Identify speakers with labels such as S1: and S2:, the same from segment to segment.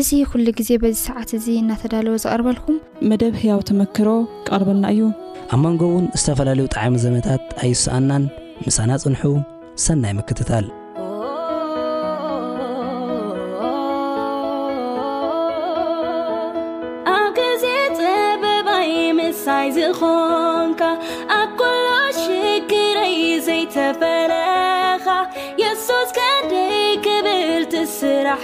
S1: እዚ ኩሉ ግዜ በዚ ሰዓት እዚ እናተዳለወ ዝቐርበልኩም።
S2: መደብ ህያው ተመክሮ ክቐርበልና እዩ።
S3: ኣብ መንጎ እውን ዝተፈላለዩ ጠዓሚ ዘመታት ኣይሰኣናን ምሳና ፅንሑ ሰናይ ምክትታል።
S4: ኣብ ግዜ ፀበባይ ምሳይ ዝኾንካ ኣብ ኩሉ ሽግረይ ዘይተፈለኻ የሱስ
S5: ክንደይ ክብርቲ ስራሕ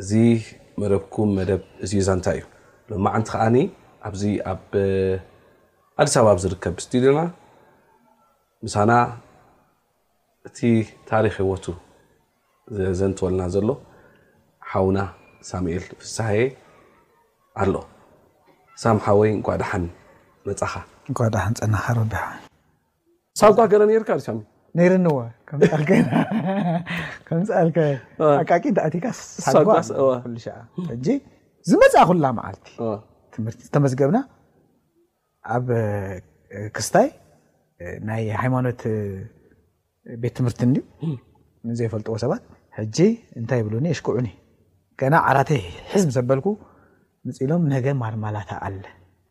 S5: እዚ መደብኩም መደብ እዝዩ ዛንታ እዩ ሎማዓንቲ ከዓኒ ኣብዚ ኣብ ኣዲስ ኣበባ ኣብ ዝርከብ ስቱድዮና ምሳና እቲ ታሪክ ህወቱ ዘዘንትወልና ዘሎ ሓውና ሳሙኤል ፍስሃየ ኣሎ ሳም ሓወይ እንኳዕ ደሓን
S6: መጻኻ እንኳዕ ደሓን ጸናካ
S5: ረቢ ሓወይ። ሳጓ ገለ ነይርካ ሳሚ
S6: ነይርኒ ወ ከምፃልከ ኣቃቂ እንተኣቲካ ሳጓ ኩሉ ሸዓ ሕጂ ዝመፅኣ ኩላ መዓልቲ ትምህርቲ ዝተመዝገብና ኣብ ክስታይ ናይ ሃይማኖት ቤት ትምህርቲ እንድዩ ንዘይፈልጥዎ ሰባት ሕጂ እንታይ ይብሉኒ የሽክዑኒ ገና ዓራተይ ሕዝም ዘበልኩ ምፅ ኢሎም ነገ ማርማላታ ኣለ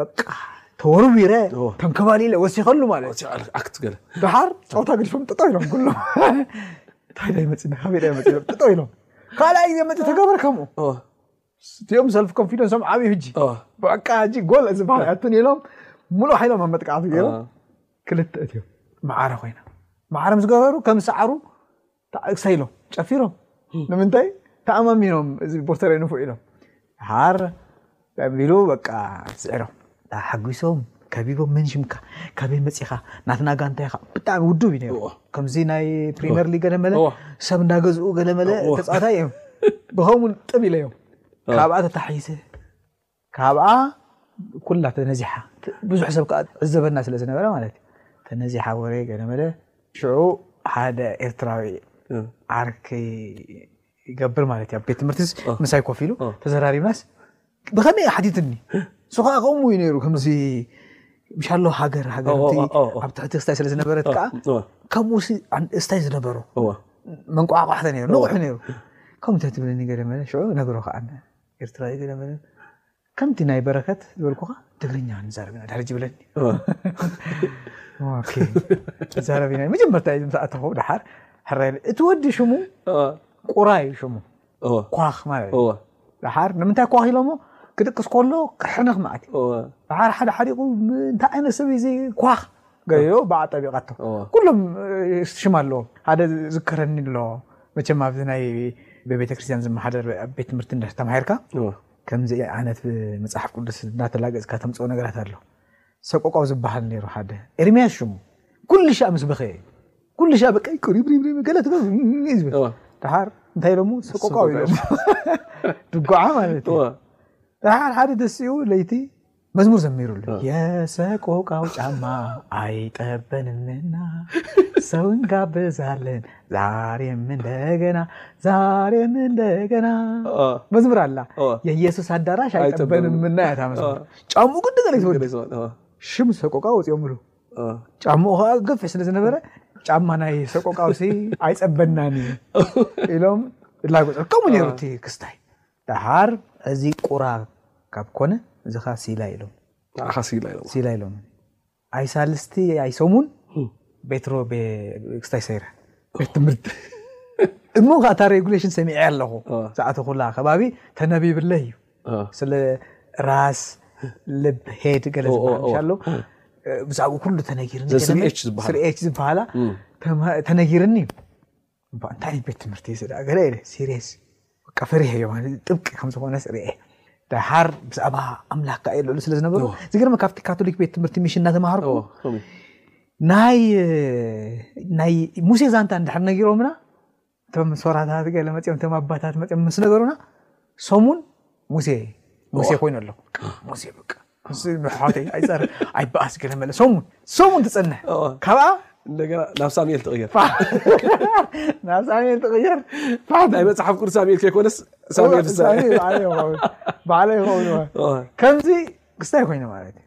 S6: በቃ
S5: ተወርዊረ
S6: ተንከባሊለ ወሲኸሉ ማለት
S5: ኣክት ገለ
S6: ድሓር ጨውታ ግድፎም ጥጠው ኢሎም ኩሎም እንታይ ዳይ መፅና ካበይ ዳይ መፅና ጥጠው ኢሎም ካልኣይ ግዜ መፅ ተገበረ ከምኡ እቲኦም ሰልፍ ኮንፊደንሶም ዓብዩ
S5: ህጂ
S6: በቃ ህጂ ጎል ዝበሃል ኣትን ኢሎም ሙሉእ ሓይሎም ኣብ መጥቃዕቲ ገይሮም ክልተ እትዮም መዓረ ኮይና መዓረ ምስ ገበሩ ከም ሰዓሩ ተዓግሰ ኢሎም ጨፊሮም ንምንታይ ተኣማሚኖም እዚ ቦተረይ ንፉዕ ኢሎም ሓር ቢሉ በቃ ስዒሮም ተሓጒሶም ከቢቦም መን ሽምካ ካበይ መፂኻ ናትና ጋንታ ኢኻ ብጣዕሚ ውዱብ እዩ ከምዚ ናይ ፕሪምየር ሊግ ገለመለ ሰብ እንዳገዝኡ ገለመለ ተፃዋታይ እዮም ብኸምኡ ጥብ ኢለዮም ካብኣ ተታሒዘ ካብኣ ኩላ ተነዚሓ ብዙሕ ሰብ ከኣ ዕዘበና ስለ ዝነበረ ማለት እዩ ተነዚሓ ወረ ገለመለ ሽዑ ሓደ ኤርትራዊ ዓርከይ ይገብር ማለት እዩ ኣብ ቤት ትምህርቲስ ምሳይ ኮፍ ኢሉ ተዘራሪብናስ ብኸመይ ሓቲትኒ እሱ ከዓ ከምኡ እዩ ነይሩ ከምዚ ምሻሎ ሃገር ሃገር ኣብ ትሕቲ እስታይ ስለ ዝነበረት ከዓ ከምኡ እስታይ ዝነበሮ መንቋዕቋሕተ ነይሩ ንቑሑ ነይሩ ከምኡ እንታይ ትብለኒ ገለ መለ ሽዑ ነግሮ ከዓ ኤርትራ ኣይገደመንን ከምቲ ናይ በረከት ዝበልኩኻ ትግርኛ ንዛረብ ኢና
S5: ድሕር
S6: ጅብለኒ ንዛረብ ኢና መጀመርታ እዩ ዝኣተኹ ድሓር ሕራይ እቲ ወዲ ሽሙ ቁራ እዩ ሽሙ ኳኽ ማለት እዩ ድሓር ንምንታይ ኳኽ ኢሎሞ ክድቅስ ከሎ ክሕንኽ ማለት እዩ ድሓር ሓደ ሓዲቑ እንታይ ዓይነት ሰብ እዩ ኳኽ ገዮ ባዕ
S5: ጠቢቓቶ
S6: ኩሎም ሽም ኣለዎም ሓደ ዝከረኒ ኣሎ መቸም ኣብዚ ናይ ብቤተክርስትያን ዝመሓደር ኣብ ቤት ትምህርቲ ተማሂርካ ከምዚ ዓይነት መፅሓፍ ቅዱስ እናተላገፅካ ተምፅኦ ነገራት ኣሎ ሰቆቋው ዝበሃል ነይሩ ሓደ ኤርሚያስ ሽሙ ኩሉ ሻዕ ምስ በኸየ እዩ ኩሉ ሻዕ በቃ ቅሪብሪብሪ ገለ ትበ ዝብል ድሓር እንታይ ኢሎሞ ሰቆቋው ኢሎም ድጓዓ ማለት እዩ ድሓር ሓደ ደሲኡ ለይቲ መዝሙር ዘሚሩሉን የሰቆቃው ጫማ አይጠበንምና ሰው እንጋብዛለን ዛሬም እንደገና ዛሬም እንደገና መዝሙር አላ የኢየሱስ አዳራሽ አይጠበንምና ያታመ ጫ ግደቀ
S5: ይወ
S6: ሽ ሰቆቃ ውፅኦሉ ጫገፌ ስደዝነበረ ጫማና ሰቆቃውሲ አይጸበናኒ ሎም ላጠ ከሙ ሩ ክስታይ ደሓር እዚ ቁራ ካብ ኮነ እዚኻ ሲላ ኢሎም
S5: ንዓኻ ሲላ ኢሎም
S6: ሲላ ኢሎም ኣይ ሳልስቲ ኣይ ሰሙን ቤትሮ ክስታይ ሰይረ ቤት ትምህርቲ እሞ ከዓ እታ ሬጉሌሽን ሰሚዐ ኣለኹ ዝኣተኹላ ከባቢ ተነቢብለይ እዩ ስለ ራስ ልብ ሄድ ገለ ዝበሃል ኣሎ ብዛዕኡ ኩሉ ተነጊርኒ
S5: ስርኤች
S6: ዝበሃላ ተነጊርኒ እዩ እባ እንታይ እዩ ቤት ትምህርቲ እዚ ደኣ ገለ ኢለ ሲሪየስ በቃ ፈሪሐዮ ማለት ጥብቂ ከም ዝኾነስ ርኤ ደሓር ብዛዕባ ኣምላክ ከኣ የለሉ ስለ ዝነበሩ
S5: እዎ።
S6: ዝገርመ ካብቲ ካቶሊክ ቤት ትምህርቲ ሚሽን እናተማሃርኩ
S5: እዎ፣ ከምኡ እዩ።
S6: ናይ ናይ ሙሴ ዛንታ እንድሕር ነጊሮምና እቶም ሶራታት ገለ መፅኦም እቶም ኣባታት መፅኦም ምስ ነገሩና ሰሙን ሙሴ ሙሴ ኮይኑ ኣለኹ ሙሴ በቃ ሓወተይ ኣይፀር ኣይበኣስ ገለ መለ ሰሙን ሰሙን ትፀንሕ ካብኣ
S5: እንደገና ናብ ሳሙኤል ትቕየር
S6: ናብ ሳሙኤል ትቕየር
S5: ናይ መፅሓፍ ቅዱስ ሳሙኤል ከይኮነስ ሳሙኤል
S6: ባዕለ ይኸውን ከምዚ ክስታይ ኮይኑ ማለት እዩ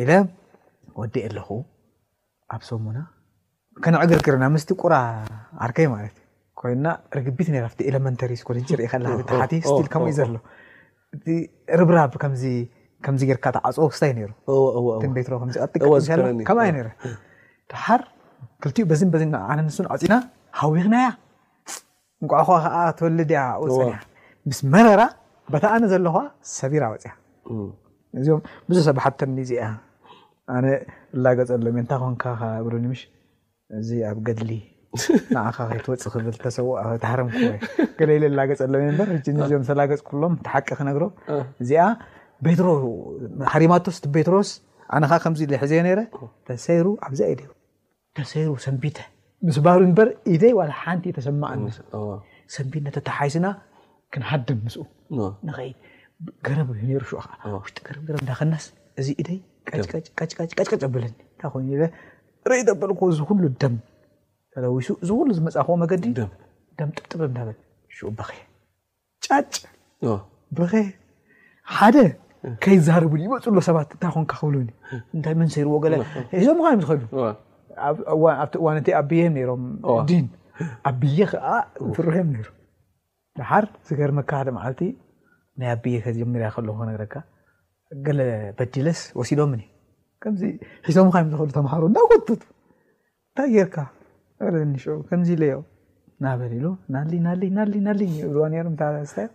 S6: ኢለ ወዲኤ ኣለኹ ኣብ ሰሙና ከነዕግርግርና ምስቲ ቁራ ዓርከይ ማለት እዩ ኮይና ርግቢት ነራ ኣብቲ ኤለመንተሪ ስኩል እንጂ ርኢ ከላ
S5: ተሓቲ
S6: ስቲል ከምኡ እዩ ዘሎ እቲ ርብራብ ከምዚ ከምዚ ጌርካ ተዓፅዎ ክስታይ ነይሩ እትን ቤትሮ ከምዚ
S5: ኣጥቀም
S6: ከምኣ እዩ ነይረ ድሓር ክልቲኡ በዝን በዝን ኣነ ንሱን ዓፂና ሃዊኽናያ እንቋዕኳ ከኣ ትወልድ እያ ኣብኡ ጸኒሓ ምስ መረራ በታ ኣነ ዘለኹዋ ሰቢራ
S5: ወጺኣ
S6: እዚኦም ብዙሕ ሰብ ሓተኒ እዚኣ ኣነ እላገጸሎም እየ እንታይ ኮንካ ከኣ ብሉኒ ምሽ እዚ ኣብ ገድሊ ንዓኻ ከይትወጽእ ክብል ተሰውኣ ተሃረምክዎ እየ ገለ ኢለ እላገጸሎም እየ እምበር ሕጂ ንዚኦም ተላገጽኩሎም እቲ ሓቂ ክነግሮም እዚኣ ቤትሮ ሃሪማቶስ እቲ ቤትሮስ ኣነ ከዓ ከምዚ ኢለ ሕዘዮ ነይረ ተሰይሩ ኣብዚኣ እዩ ነይሩ ተሰይሩ ሰንቢተ ምስባሩ እምበር ኢደይ ዋላ ሓንቲ
S5: እይተሰማኣኒ
S6: ሰንቢድና ተተሓሒዝና ክንሃድም ምስኡ ንኸይድ ገረብ እዩ ነይሩ ሽዑ ከዓ ውሽጢ ገረብ ገረብ እንዳኸናስ እዚ ኢደይ ቀጭቀጭቀጭቀጭቀጭ ኣብለኒ እንታይ ኮይኑ ኢለ ርኢ ደበልኩ እዚ ኩሉ ደም ተለዊሱ እዚ ኩሉ ዝመፃእክዎ መገዲ
S5: ደም
S6: ጥብጥብ እንዳበል ሽዑ በኺ ጫጭ በኸ ሓደ ከይዛረቡኒ ይመፁ ኣሎ ሰባት እንታይ ኮንካ ክብሉኒ እንታይ መን ሰይርዎ ገለ ሒዞም ካ እዮም ዝኸዱ ኣብቲ እዋን እቲ ኣብየ ነይሮም ዲን ኣብየ ከዓ ፍርሕዮም ነይሩ ድሓር ዝገርመካ ሓደ መዓልቲ ናይ ኣብየ ከጀምርያ ከለኹ ነገረካ ገለ በዲለስ ወሲዶምኒ ከምዚ ሒዞም ካ እዮም ዝኸዱ ተምሃሮ እንዳጎተቱ እንታይ ጌርካ በለኒ ሽዑ ከምዚ ኢለዮ ናበል ኢሉ ናሊ ናሊ ናሊ ናሊ ይብልዎ ነይሮም ታረስታዮ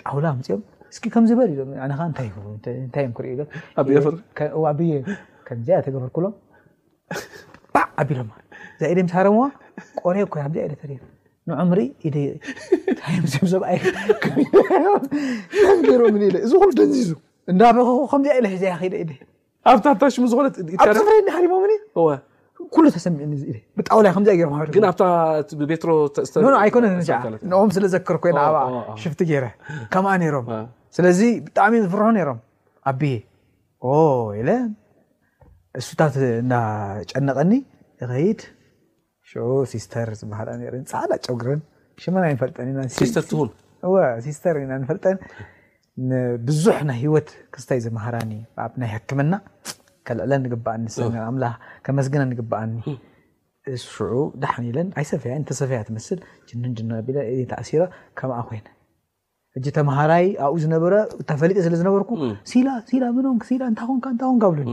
S6: ጣውላ ኣምፅኦም እስኪ ከምዚ በል ኢሎም ኣነ ከዓ እንታይ ይብሉ እንታይ እዮም ክርእዩ ኢሎም
S5: ኣብየ ፍርቂ?
S6: ከ- እዋ ኣብየ ከምዚኣ ተገበርኩሎም ባዕ ኣቢሎማ እዛ ኢደይ ምስ ሃረምዋ ቆርየ እኮ ኣብዚኣ ኢደ ተሪፍ ንዕምሪ ኢደ ታይም ዝም ሰብኣይ ከም ገይሮምኒ ኢለ እዚ ኩሉ ደንዚዙ እንዳበኸኹ ከምዚኣ ኢለ ሒዘያ ከይደ ኢደ
S5: ኣብታ ኣዳራሽ ምስ ዝኾነት እቲ
S6: ኣብ
S5: ጨረር
S6: ፅፍረኒ ሓሪሞምኒ
S5: እወ
S6: ኩሉ ተሰሚዑኒ እዚ ኢለ ብጣውላ ከምዚ ገይሮም ሃሪሞም
S5: ግን ኣብታ እቲ ብቤትሮ ተስተ
S6: ኖ ኖ ኣይኮነን እንጃ
S5: ዝተኣከለት።
S6: ንኦም ስለ ዘከርኩ ኢና
S5: ኦ፣
S6: ኣብኣ
S5: ኦ፣ ኦ።
S6: ሽፍቲ ገይረ ከምኣ ነይሮም
S5: አ።
S6: ስለዚ ብጣዕሚ እዮም ዝፍርሑ ነይሮም ኣቢዬ ኦ ኢለ እሱታት እናጨነቐኒ ይኸይድ ሽዑ ሲስተር ዝበሃላ ነይረን ፃዕዳ ጨጉረን ሽመን ኣይንፈልጠን ኢና
S5: ሲስተር ትሁን
S6: እወ ሲስተር ኢና ንፈልጠን ብዙሕ ናይ ሂወት ክስታይ ዝመሃራኒ ኣብ ናይ ሕክምና ከልዕለን ንግባኣኒ ሰነ ኣምላኽ ከመስግነን ንግባኣኒ ሽዑ ዳሕን ኢለን ኣይሰፈያ እንተሰፈያ ትመስል ጅንን ጅና ኣቢለ ተኣሲራ ከምኣ ኮይነ ሕጂ ተምሃራይ ኣብኡ ዝነበረ ተፈሊጠ ስለ ዝነበርኩ ሲላ ሲላ ምን ሆንክ ሲላ እንታይ ኮንካ እንታይ ኮንካ ብሉኒ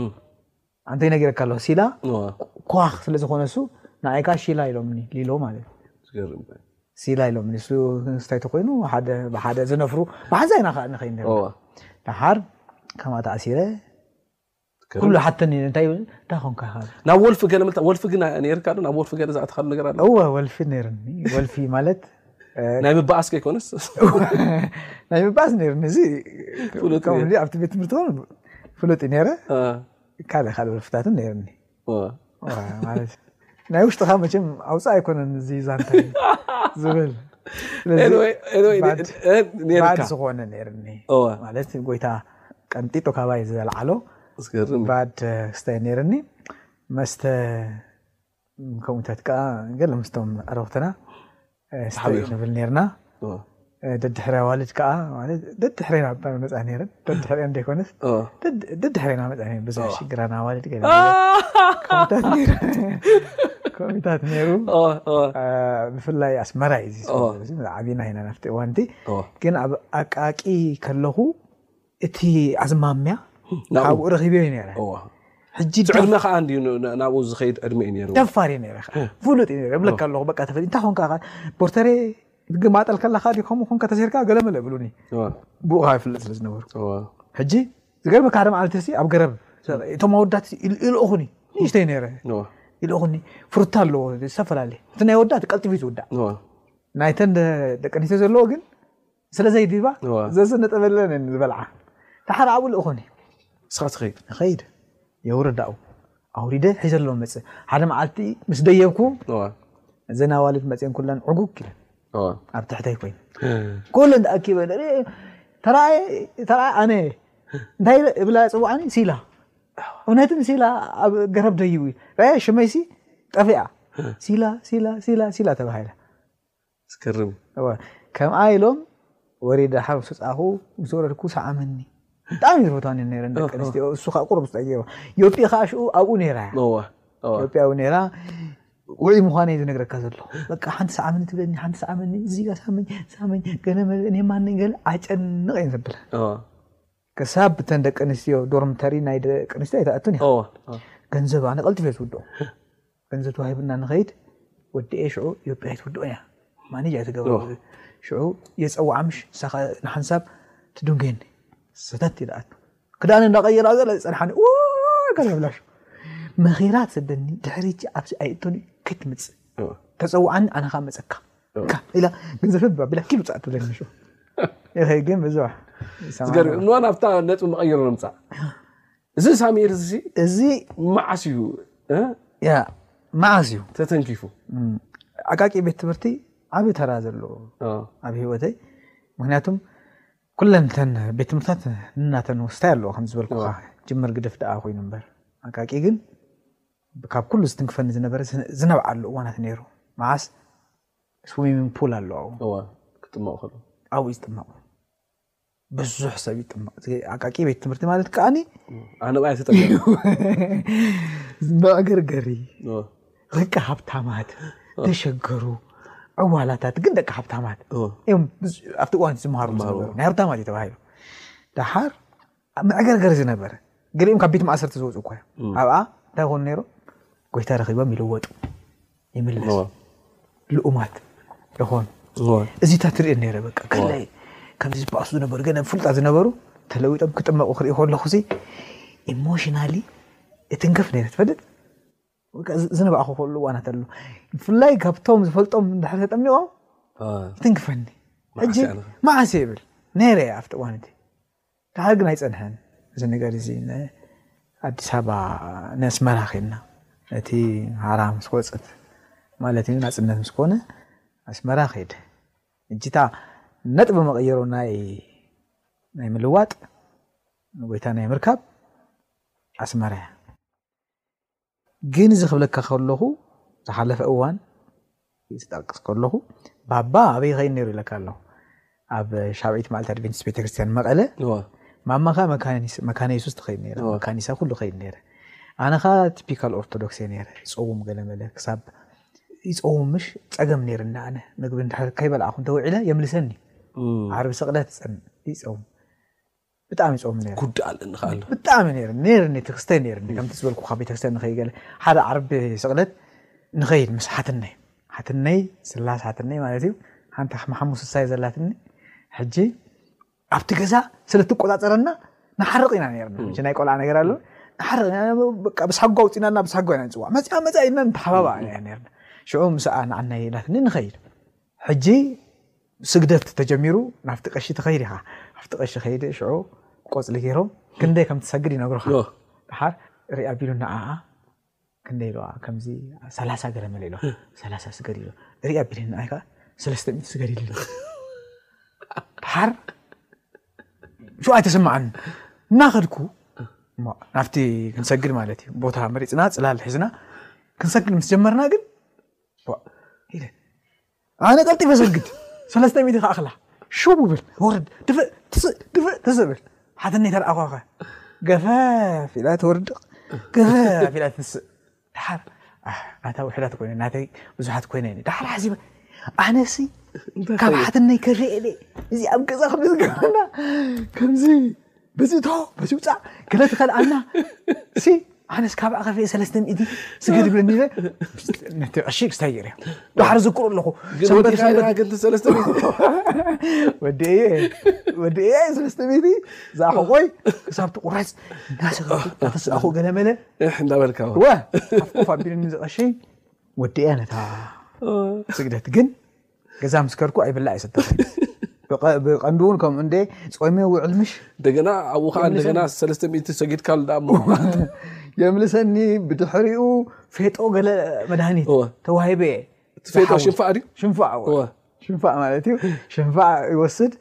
S6: ኣንተይ ነጊረካ ኣለኹ ሲላ ኳኽ ስለ ዝኾነ እሱ ንዓይካ ሺላ ኢሎምኒ ሊሎ ማለት ሲላ ኢሎምኒ እሱ ስታይ ተኮይኑ ብሓደ ዝነፍሩ ብሓንሳ ኢና ከዓ ንኸይድ ድሓር ከምኣ ተኣሲረ ኩሉ ሓቶ ነይሩ እንታይ ይብል እንታይ ኮንካ ካብ
S5: ናብ ወልፊ ገለ ምልታ ወልፊ ግን ነይርካ ዶ ናብ ወልፊ ገለ ዝኣተኻሉ ነገር ኣሎ
S6: እወ ወልፊ ነይሩኒ ወልፊ ማለት
S5: ናይ ምበኣስ ከይኮነስ
S6: ናይ ምበኣስ ነይሩኒ እዚ ከምዚ ኣብቲ ቤት ትምህርቲ ውን ፍሉጥ እዩ ነይረ ካልእ ካልእ ወልፍታትን ነይሩኒ ናይ ውሽጥኻ መቸም ኣውፃእ ኣይኮነን እዚ ዛንታ ዝብል ባድ ዝኾነ
S5: ነርኒ
S6: ማለት ጎይታ ቀንጢጡ ካባይ
S5: ዘልዓሎ
S6: ባድ ስታይ ነርኒ መስተ ከምኡታት ከዓ ገለ ምስቶም ዕረኽትና
S5: ስተይ
S6: ንብል ነርና ደድሕሪ ኣዋልድ ከዓ ማለት ደድሕሬና መፃ ነረን ደድሕሬን
S5: ዘይኮነስ
S6: ደድሕሬና መፃ ነረን ብዙሕ ሽግራን ኣዋልድ ገለ ኮሚታት ነይሩ ብፍላይ ኣስመራ እዩ ዓብና ኢና ናፍቲ እዋንቲ ግን ኣብ ኣቃቂ ከለኹ እቲ ኣዝማምያ ካብኡ ረኺበዮ እዩ ነረ ሕጂ
S5: ዕድመ ከዓ እንዲዩ ናብኡ ዝኸይድ ዕድመ እዩ ነሩ
S6: ደፋር እዩ ነረ ፍሉጥ እዩ ነረ ብለካ ኣለኹ በቃ ተፈ እንታይ ኮንካ ቦርተሬ ግማጠል ከለካ ዲ ከምኡ ኮንካ ተሰይርካ ገለመለ ብሉኒ
S5: ብኡ
S6: ከዓ ይፍለጥ ስለ ዝነበሩ ሕጂ ዝገርመካ ሓደ መዓልቲ ኣብ ገረብ እቶም ኣወዳት ይልእኹኒ ንእሽተይ ነረ ይልእኹኒ ፍሩታ ኣለዎ ዝተፈላለየ እቲ ናይ ወዳት ቀልጢፉ እዩ ዝውዳእ ናይተን ደቂ ኣንስትዮ ዘለዎ ግን ስለ ዘይድይባ
S5: ዘዚ
S6: ነጠበለን ዝበልዓ ተሓር ኣብኡ ልእኾኒ
S5: ንስኻ ትኸይድ
S6: ንኸይድ የውርድ ኣብኡ ኣውሪደ ሒዘሎም መፅ ሓደ መዓልቲ ምስ ደየብኩ እዘን ኣዋልድ መፅን ኩለን ዕጉግ ኢለን ኣብ ትሕተይ ኮይኑ ኩለን ተኣኪበ ተራኣየ ተራኣየ ኣነ እንታይ እብላ ፅዋዕኒ ሲላ እውነትን ሲላ ኣብ ገረብ ደይቡ ረያ ሽመይሲ ጠፊኣ ሲላ ሲላ ሲላ ሲላ ተባሂላ
S5: ዘገርም
S6: እወ ከምኣ ኢሎም ወሪደ ሓንፍጻኹ ምስ ወረድኩ ሰዓመኒ ብጣዕሚ ዝፈትዋኒ ነይረን ደቂ ኣንስትዮ እሱ ከዓ ቁሩብ ዝጠየበ ዮጲ ከዓ ሽኡ ኣብኡ ነይራ ዮጲ ኣብኡ ነይራ ውዑይ ምዃነ እዩ ዝነግረካ ዘሎ በቃ ሓንቲ ሰዓመኒ ትብለኒ ሓንቲ ሰዓመኒ እዚ ጋ ሳመኝ ሳመኝ ገለ እኔ ማነኝ ገለ ኣጨንቕ እየን
S5: ዘብለ
S6: ክሳብ ብተን ደቂ ኣንስትዮ ዶርምተሪ ናይ ደቂ ኣንስትዮ
S5: ኣይትኣቱን እያ
S6: ገንዘብ ኣነ ቀልጢፈ ዝውድኦ ገንዘብ ተዋሂብና ንኸይድ ወዲኤ ሽዑ ኢዮጵያ ኣይትውድኦን እያ ማኔጅ ኣይትገብሮ ሽዑ የፀዋዓ ምሽ ንሳኸ ንሓንሳብ ትድንገየኒ ሰተት ይልኣት ክዳን እንዳቀየራ ዘለ ፀንሓኒ ገለብላሽ መኺራ ትሰደኒ ድሕሪቲ ኣብዚ ኣይእቶኒ
S5: ክትምፅእ
S6: ተፀዋዓኒ ኣነ ከዓ መፀካ ኢላ ገንዘብ ህብ ኣቢላ ኪሉ ፀኣ ትብለኒ ሽዑ ግን ብዙሕ
S5: ዝገርም እሞ ናብታ ነጥቢ መቐየሩ ንምፃእ እዚ ሳሚር እዚ
S6: እዚ
S5: መዓስ እዩ
S6: ያ መዓስ እዩ
S5: ተተንኪፉ
S6: ዓቃቂ ቤት ትምህርቲ ዓብ ተራ ዘለዎ ኣብ ሂወተይ ምክንያቱም ኩለን ተን ቤት ትምህርታት እናተን ወስታይ ኣለዎ ከም ዝበልኩካ ጅምር ግድፍ ደኣ ኮይኑ እምበር ኣቃቂ ግን ካብ ኩሉ ዝትንክፈኒ ዝነበረ ዝነብዓሉ እዋናት ነይሩ መዓስ ስዊሚንግ ፑል ኣለዎ
S5: ክጥመቁ ከሎ
S6: ኣብኡ ዝጥመቁ ብዙሕ ሰብ ይጥመቕ እዚ ኣቃቂ ቤት ትምህርቲ ማለት ከዓኒ
S5: ኣነ ባይ ተጠሚቑ
S6: መዕገርገሪ
S5: ኦ፣
S6: ደቂ ሃብታማት ተሸገሩ ዕዋላታት ግን ደቂ ሃብታማት
S5: ኦ፣
S6: እዮም ብዙ- ኣብቲ እዋን ዝመሃሩ ዝነበሩ ናይ ሃብታማት እዩ ተባሂሉ ደሓር መዕገርገሪ ዝነበረ ገሊኦም ካብ ቤት ማእሰርቲ ዝወፁ እኳ እዮም ኣብኣ እንታይ ኮኑ ነይሮም ጎይታ ረኺቦም ይልወጡ ይምለስ ልኡማት ይኾኑ እዚታት ትሪኦ ነረ በቃ ከላይ ከምዚ ዝበኣሱ ዝነበሩ ገለ ፍሉጣት ዝነበሩ ተለዊጦም ክጥመቑ ክርኢ ከለኹ ሲ ኢሞሽናሊ እትንከፍ ነረ ትፈልጥ ዝነባእኹ ከሉ ዋናት ኣሎ ብፍላይ ካብቶም ዝፈልጦም ድሕር ተጠሚቖም ይትንክፈኒ ሕጂ መዓስ ይብል ነረ ኣብቲ እዋን እቲ ደሓር ግን ኣይጸንሐን እዚ ነገር እዚ ን ኣዲስ ኣበባ ን ኣስመራ ኬድና ነቲ ሃራ ምስ ወጸት ማለት እዩ ናጽነት ምስ ኮነ ኣስመራ ኬድ ሕጂ እታ ነጥቢ መቐይሮ ናይ ናይ ምልዋጥ ንጎይታ ናይ ምርካብ ኣስመራ እያ። ግን እዚ ክብለካ ከለኹ ዝሓለፈ እዋን ዝጠቅስ ከለኹ ባባ ኣበይ ኸይድ ነይሩ ይለካ ኣለኹ ኣብ ሻብዒት መዓልቲ ኣድቨንቲስት ቤተክርስትያን መቐለ ማማኻ መካነ የሱስ ትኸይድ ነረ መካኒሳ ኩሉ ኸይድ ነረ ኣነ ኸ ቲፒካል ኦርቶዶክስ እየ ነረ ይፀውም ገለ መለ ክሳብ ይፀውም ምሽ ፀገም ነርና ኣነ ምግቢ ከይበልዓኹ እንተውዒለ የምልሰኒ ዓርቢ ስቕለት ይፀውም ብጣዕሚ ጾም ነይረ
S5: ጉድ ኣለኒ ካለ
S6: ብጣዕሚ ነይረ ነይርኒ ትክስተ ነይርኒ ከምቲ ዝበልኩ ካብ ቤተክርስትያን ንኸይ ገለ ሓደ ዓርቢ ስቕለት ንኸይድ ምስ ሓትነይ ሓትነይ ስላስ ሓትነይ ማለት እዩ ሓንቲ ሓሙስ ስሳይ ዘላትኒ ሕጂ ኣብቲ ገዛ ስለ ትቆፃፀረና ንሓርቕ ኢና ነርና እ ናይ ቆልዓ ነገር ኣሎ ንሓርቕ ኢና ብሳጎ ኣውፅናና ብሳጎ ኢና ንፅዋዕ መፅያ መፅያ ኢልና ንተሓባባ ኢና ነርና ሽዑ ምስኣ ንዓናይ ኢላትኒ ንኸይድ ሕጂ ስግደት ተጀሚሩ ናብቲ ቀሺ ትኸይድ ኢኻ ኣብቲ ቀሺ ከይደ ሽዑ ቆፅሊ ገይሮም ክንደይ ከም ትሰግድ ይነግሩኻ
S5: ዮ።
S6: ድሓር ሪኣ ቢሉ ንዓኣ ክንደይ ኢልዋ ከምዚ ሰላሳ ገለ መለ ኢልዋ ሰላሳ ስገድ ኢሉ ሪኣ ቢሉ ንዓይ ከዓ ሰለስተ ሚእቲ ስገድ ኢሉ ድሓር ሽዑ ኣይተሰማዓኒ እናኸድኩ እሞ ናብቲ ክንሰግድ ማለት እዩ ቦታ መሪፅና ፅላል ሒዝና ክንሰግድ ምስ ጀመርና ግን ኣነ ቀልጢፈ ሰግድ ሰለስተ ሚእቲ ከኣኽላ ሽው ብል ወርድ ድፍእ ትስእ ድፍእ ትስእ ብል ሓትኒ ተርኣኳኸ ገፈፍ ኢላ ትወርድቕ ገፈፍ ኢላ ትስእ ድሓር ናታ ውሕዳት ኮይነ ናተይ ብዙሓት ኮይነ ድሓር ሓሲበ ኣነሲ ካብ ሓትነይ ከፍኤለ እዚ ኣብ ገዛ ከምዚ ዝገብረና ከምዚ በዚ እቶ በዚ ውፃእ ገለ ትኸልኣና ሲ ኣነስ ካብኣ ከፊ ሰለስተ ሚእቲ ስገድ ብለኒ ነቲ ዕሺ ክስታይ ገይረ ዳሕሪ ዝክሩ ኣለኹ ወዲ እየ ወዲ እየ ሰለስተ ሚእቲ ዝኣኸቆይ ክሳብ ትቁረፅ እናሰገዱ እናተስኣኹ ገለመለ
S5: እንዳበልካ
S6: ወ ኣፍኮፍ ኣቢልኒ ዝቐሺ ወዲ እያ ነታ ስግደት ግን ገዛ ምስ ከድኩ ኣይብላ ኣይሰተን ብቀንዱ እውን ከምኡ እንደ ፆይመ ውዕል ምሽ
S5: እንደገና ኣብኡ ከዓ እንደገና ሰለስተ ሚእቲ ሰጊድካሉ ዳ
S6: የምልሰኒ ብድሕሪኡ ፌጦ ገለ መድሃኒት ተዋሂበ እየ
S5: ፌጦ ሽንፋዕ ድዩ
S6: ሽንፋዕ ሽንፋዕ ማለት እዩ ሽንፋዕ ይወስድ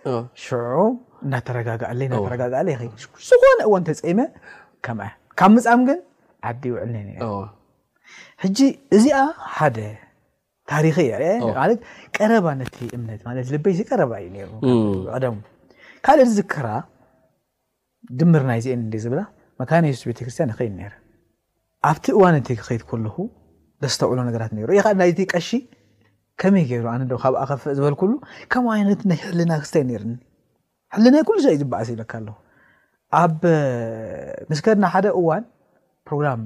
S6: ሽዑ እናተረጋጋኣለይ እናተረጋጋኣለይ ይኸ ዝኾነ እዋን ተፀይመ ከምኣ ካብ ምፃም ግን ዓዲ ይውዕል ነኒ ሕጂ እዚኣ ሓደ ታሪኸይ እየ
S5: ኦ።
S6: ማለት ቀረባ ነቲ እምነት ማለት ልበይ ዝቀረባ እዩ ነይሩ
S5: ኦ።
S6: ቀደሙ ካልእ ዝዝክራ ድምር ናይ ዚኤን እንደ ዝብላ መካነ የሱስ ቤተክርስትያን ይኸይድ ነይረ ኣብቲ እዋን እቲ ክኸይድ ከለኹ ዘስተውዕሎ ነገራት ነይሩ ይኸ ናይቲ ቀሺ ከመይ ገይሩ ኣነ ዶ ካብ ኣኸፍእ ዝበልኩሉ ከም ዓይነት ናይ ሕልና ክስታይ ነይርኒ ሕልናይ ኩሉ ሳዕ እዩ ዝበኣስ ይብለካ ኣለኹ። ኣብ ምስ ከድና ሓደ እዋን ፕሮግራም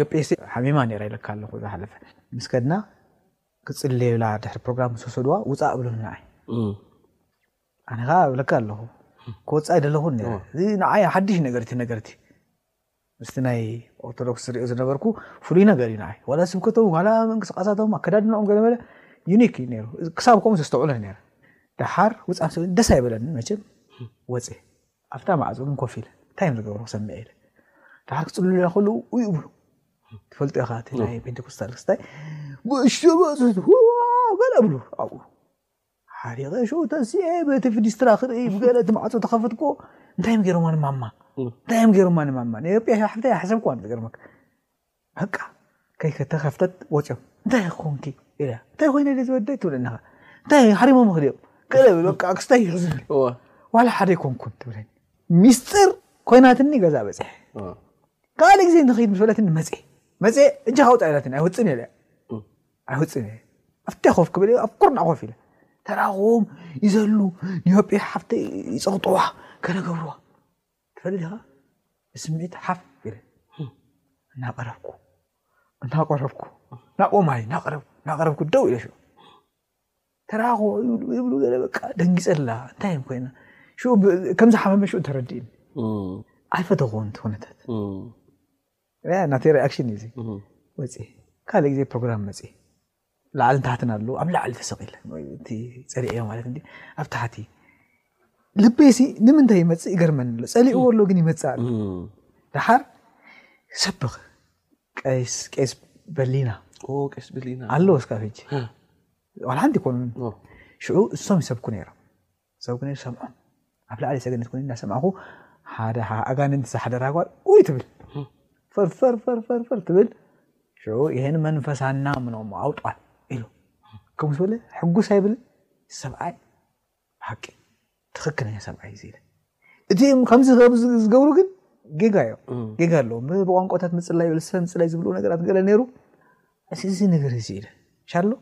S6: ዮጴስ ሓሚማ ነይራ ኢለካ ኣለኹ ዝሓለፈ ምስ ከድና ክጽልዩላ ድሕሪ ፕሮግራም ምስ ወሰድዋ ውፃእ ብሉኒ ንዓይ ኣነ ከዓ እብለካ ኣለኹ ክወፃእ ኣይደለኹን ነይረ እዚ ንዓይ ሓድሽ ነገር እቲ ነገርቲ ምስቲ ናይ ኦርቶዶክስ ዝሪኦ ዝነበርኩ ፍሉይ ነገር እዩ ንዓይ ዋላ ስብከቶም ዋላ ምንቅስቃሳቶም ኣከዳድናኦም ገለ መለ ዩኒክ እዩ ነይሩ ክሳብ ከምኡ ዘስተውዕለ ነይረ ደሓር ውፃ ደስ ኣይበለኒ መቸም ወፅየ ኣብታ ማዕፆ ግን ኮፍ ኢለ እንታይ እዮም ዝገብሩ ክሰምዐ ኢለ ደሓር ክፅልሉላ ከለዉ እዩ ይብሉ ትፈልጦ ኢኻ እቲ ናይ ፔንቴኮስታል ክስታይ ብእሽቶ በፅት ገለ ብሉ ኣብኡ ሓሪቐ ሸው ተሲኤ በቲ ፍዲስትራ ክርኢ ብገለ እቲ ማዕፆ ተኸፈትኩዎ እንታይ እዮም ገይሮማ ንማማ እንታይ እዮም ገይሮማ ንማማ ንኢትዮጵያ ሓፍተይ ኣይሓሰብኩዋን ዝገርመካ በቃ ከይከተኸፍተት ወፅኦም እንታይ ኮንኪ ኢለ እንታይ ኮይነ ደ ዝወደይ ትብለኒ ኸ እንታይ ሓሪሞም ክድዮም ገለ ብል በቃ ክስታይ እዩ ዝብል
S5: እወ
S6: ዋላ ሓደ ኣይኮንኩን ትብለኒ ሚስጥር ኮይናትኒ ገዛ በፅሐ
S5: እወ
S6: ካልእ ግዜ ንኸይድ ምስ በለትኒ መፅኤ መፅኤ እጃኻ ውፃ ኢላትኒ ኣይወፅን ኢለ ኣይወፅእን እየ ኣብታይ ኮፍ ክብል ኣብ ኩርናዕ ኮፍ ኢለ ተራኽቦም ይዘሉ ንዮጴ ሓፍተ ይፀቕጥዋ ከነገብርዋ ትፈልጥ ኢኻ ብስምዒት ሓፍ ኢለ እናቐረብኩ እናቐረብኩ ናብኦም ኣይ እናቐረብኩ እናቐረብኩ ደው ኢለ ሽዑ ተራኽቦ ይብሉ ይብሉ ገለ በቃ ደንጊፀላ እንታይ እዮም ኮይና ሽዑ ከምዚ ሓመመ ሽዑ ተረዲእኒ ኣይፈተኹን እቲ ኩነታት
S5: ያ
S6: ናተይ ሪኣክሽን እዩ እዚ
S5: እህ፣
S6: ወፂ ካልእ ግዜ ፕሮግራም መፂ ላዕልን ታሕትን ኣለዉ ኣብ ላዕሊ ተሰቂለ ወይ እቲ ፀሊዐዮ ማለት እንዲ ኣብ ታሕቲ ልበይ ሲ ንምንታይ ይመፅእ ይገርመኒ ኣሎ ፀሊእዎ ኣሎ ግን ይመፅእ ኣሎ
S5: እህ።
S6: ድሓር ሰብኽ ቀይስ ቄስ በሊና
S5: ኦ ቀስ ብሊና
S6: ኣሎ እስካብ ሕጂ ዋላ ሓንቲ ይኮኑን
S5: ኦ፣
S6: ሽዑ እሶም ይሰብኩ ነይሮም ሰብኡ ግን ሰምዖ ኣብ ላዕሊ ሰገነት ኮይኑ እናሰማዕኩ ሓደ ኣጋንንቲ ዝሓደራ ጓል ውይ ትብል ፈርፈርፈርፈርፈር ትብል ሽዑ ይሄን መንፈስ ኣናምኖሞ ኣውጧል ኢሉ ከምኡ ዝበለ ሕጉስ ኣይብል ሰብኣይ ብሓቂ ትክክለኛ ሰብኣይ እዚ ኢለ እቲ ከምዚ ዝገብሩ ግን ጌጋ እዮ ጌጋ ኣለዎ ብቋንቋታት ምፅላይ ልሰ ምፅላይ ዝብልኡ ነገራት ገለ ነይሩ እዚ ነገር እዚ ኢለ ሻሎ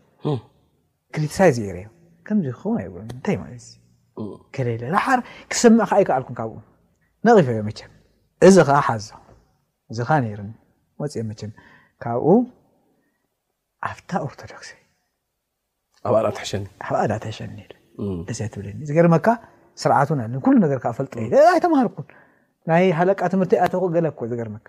S6: ክሪቲሳይዝ ገይረዮ ከምዚ ክኸውን ኣይብሉን እንታይ ማለት እዚ ከለለ ራሓር ክሰምዕ ከዓ ኣይከኣልኩን ካብኡ ነቒፈዮ መቸም እዚ ከዓ ሓዞ እዚ ከዓ ነይርኒ ወፂኦ መቸም ካብኡ ኣብታ ኦርቶዶክስ
S5: ኣብኣ ዳትሕሸኒ
S6: ኣብኣ ዳትሕሸኒ ኢለ እዚያ ትብለኒ ዝገርመካ ስርዓቱን ኣለን ኩሉ ነገር ከዓ ፈልጦ ኢለ ኣይተምሃርኩን ናይ ሃለቃ ትምህርቲ ኣተኹ ገለ እኮ ዝገርመካ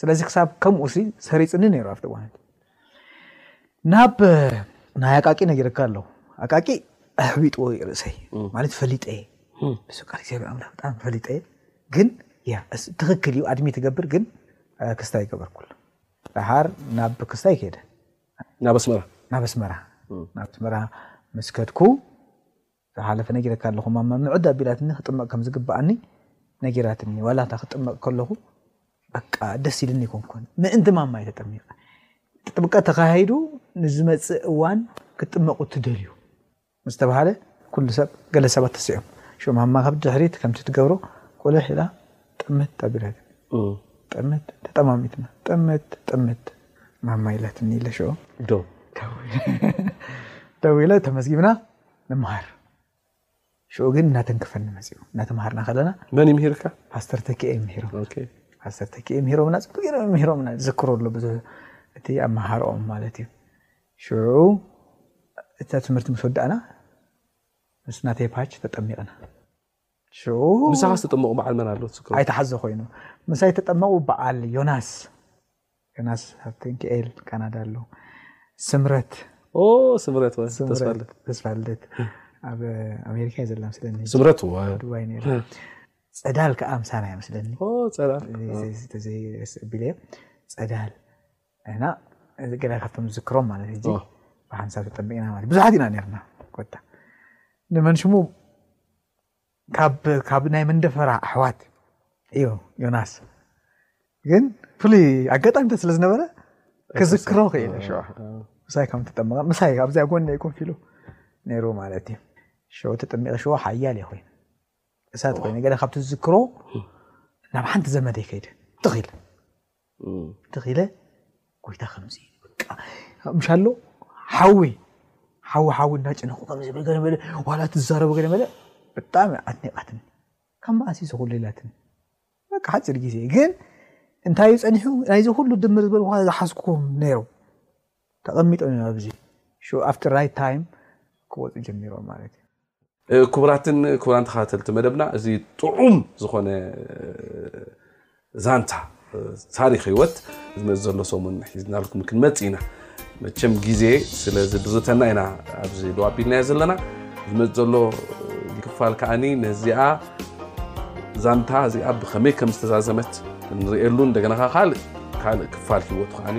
S6: ስለዚ ክሳብ ከምኡሲ ሰሪጽኒ ነይሩ ኣብቲ እዋን ናብ ናይ ኣቃቂ ነጊረካ ኣለዉ ኣቃቂ ኣሕቢጥዎ እዩ ርእሰይ ማለት ፈሊጠ እየ
S5: ብስብ
S6: ቃል እግዚኣብሔር ኣምላኽ ብጣዕሚ ፈሊጠ እየ ግን ያ ትኽክል እዩ ኣድሚ ትገብር ግን ክስታይ ገበርኩሉ ደሓር ናብ ክስታይ ከይደ
S5: ናብ ኣስመራ
S6: ናብ ኣስመራ ናብ ኣስመራ ምስ ከድኩ ዝሓለፈ ነጊረካ ኣለኹ ማማ ምዕድ ኣቢላትኒ ክጥመቅ ከም ዝግብኣኒ ነጊራትኒ ዋላ እታ ክጥመቅ ከለኹ በቃ ደስ ኢልኒ ኮንኩን ምእንቲ ማማይ ተጠሚቀ ጥምቀት ተካሂዱ ንዝመፅእ እዋን ክጥመቁ ትደልዩ ምስ ተባሃለ ኩሉ ሰብ ገለ ሰባት ተስኦም ሹ ማማ ካብ ድሕሪት ከምቲ ትገብሮ ቁልሕ ኢላ ጥምት
S5: ኣቢላትኒ
S6: ጥምት ተጠማሚትና ጥምት ጥምት ማማ ኢላትኒ ኢለ ሽዑ ደው ኢለ ተመዝጊብና ንመሃር ሽዑ ግን እናተንከፈኒ መፂኡ እናተምሃርና ከለና
S5: መን ይምህርካ
S6: ፓስተር ተኪኤ እዮም ምሂሮም
S5: ኦኬ
S6: ፓስተር ተኪኤ ምሂሮምና ፅቡቅ ገይሮም እዮም ምሂሮምና ዝዝክሮ ኣሎ ብዙ እቲ ኣመሃርኦም ማለት እዩ ሽዑ እታ ትምህርቲ ምስ ወዳእና ምስ ናተይ ፓች ተጠሚቕና ሽዑ
S5: ምሳኻ ዝተጠመቑ በዓል መን ኣሎ ትዝክሮ
S6: ኣይተሓዘ ኮይኑ ምሳይ ተጠመቑ በዓል ዮናስ ዮናስ ሃብተንኪኤል ካናዳ ኣሎ ስምረት
S5: ስምረት
S6: ተስፋልደት ኣብ ኣሜሪካ እዩ ዘላ ምስለኒ
S5: ስምረት
S6: ዱባይ ነይራ ፀዳል ከዓ ምሳና እያ ምስለኒ ተዘይረስዕቢለ ፀዳል እና ገለ ካብቶም ዝዝክሮም ማለት
S5: ሕጂ
S6: ብሓንሳብ ተጠቢቅና ማለት ብዙሓት ኢና ነርና ኮታ ንመን ሽሙ ካብ ካብ ናይ መንደፈራ ኣሕዋት እዩ ዮናስ ግን ፍሉይ ኣጋጣሚታት ስለ ዝነበረ ክዝክሮ ክኢለ ሸዋ ምሳይ ከም ተጠመቐ ምሳይ ኣብዚያ ጎኒ ኮፍ ኢሉ ነይሩ ማለት እዩ ሸው ተጠሚቐ ሸዋ ሓያል እየ ኮይኑ እሳት ኮይኑ ገለ ካብቲ ዝዝክሮ ናብ ሓንቲ ዘመደይ ከይደ
S5: ትኽኢል
S6: ተኺለ ጎይታ ከምዚ እዩ በቃ ምሻሎ ሓዊ ሓዊ ሓዊ እናጨነኹ ከምዚ ብል ገለ በለ ዋላ ትዛረቡ ገለ በለ ብጣዕሚ ኣድኒቓትኒ ካብ መዓስ እዩ ዝኹሉ ኢላትኒ በቃ ሓፂር ግዜ ግን እንታይ እዩ ፀኒሑ ናይዚ ኩሉ ድምር ዝበልኩ ዝሓዝኩም ነይሩ ተቐሚጦም እዮም ኣብዚ ሹ ኣብቲ ራይት ታይም ክወፁ ጀሚሮም ማለት እዩ።
S5: ክቡራትን ክቡራን ተኸታተልቲ መደብና እዚ ጥዑም ዝኾነ ዛንታ ታሪክ ህይወት ዝመፅ ዘሎ ሰሙን ሒዝናልኩም ክንመፅ ኢና። መቸም ግዜ ስለ ዝድርተና ኢና ኣብዚ ደው ኣቢልናዮ ዘለና ዝመፅ ዘሎ ክፋል ከዓኒ ነዚኣ ዛንታ እዚኣ ብከመይ ከም ዝተዛዘመት ንርእየሉ እንደገና ካልእ ካልእ ክፋል ህይወቱ ከዓኒ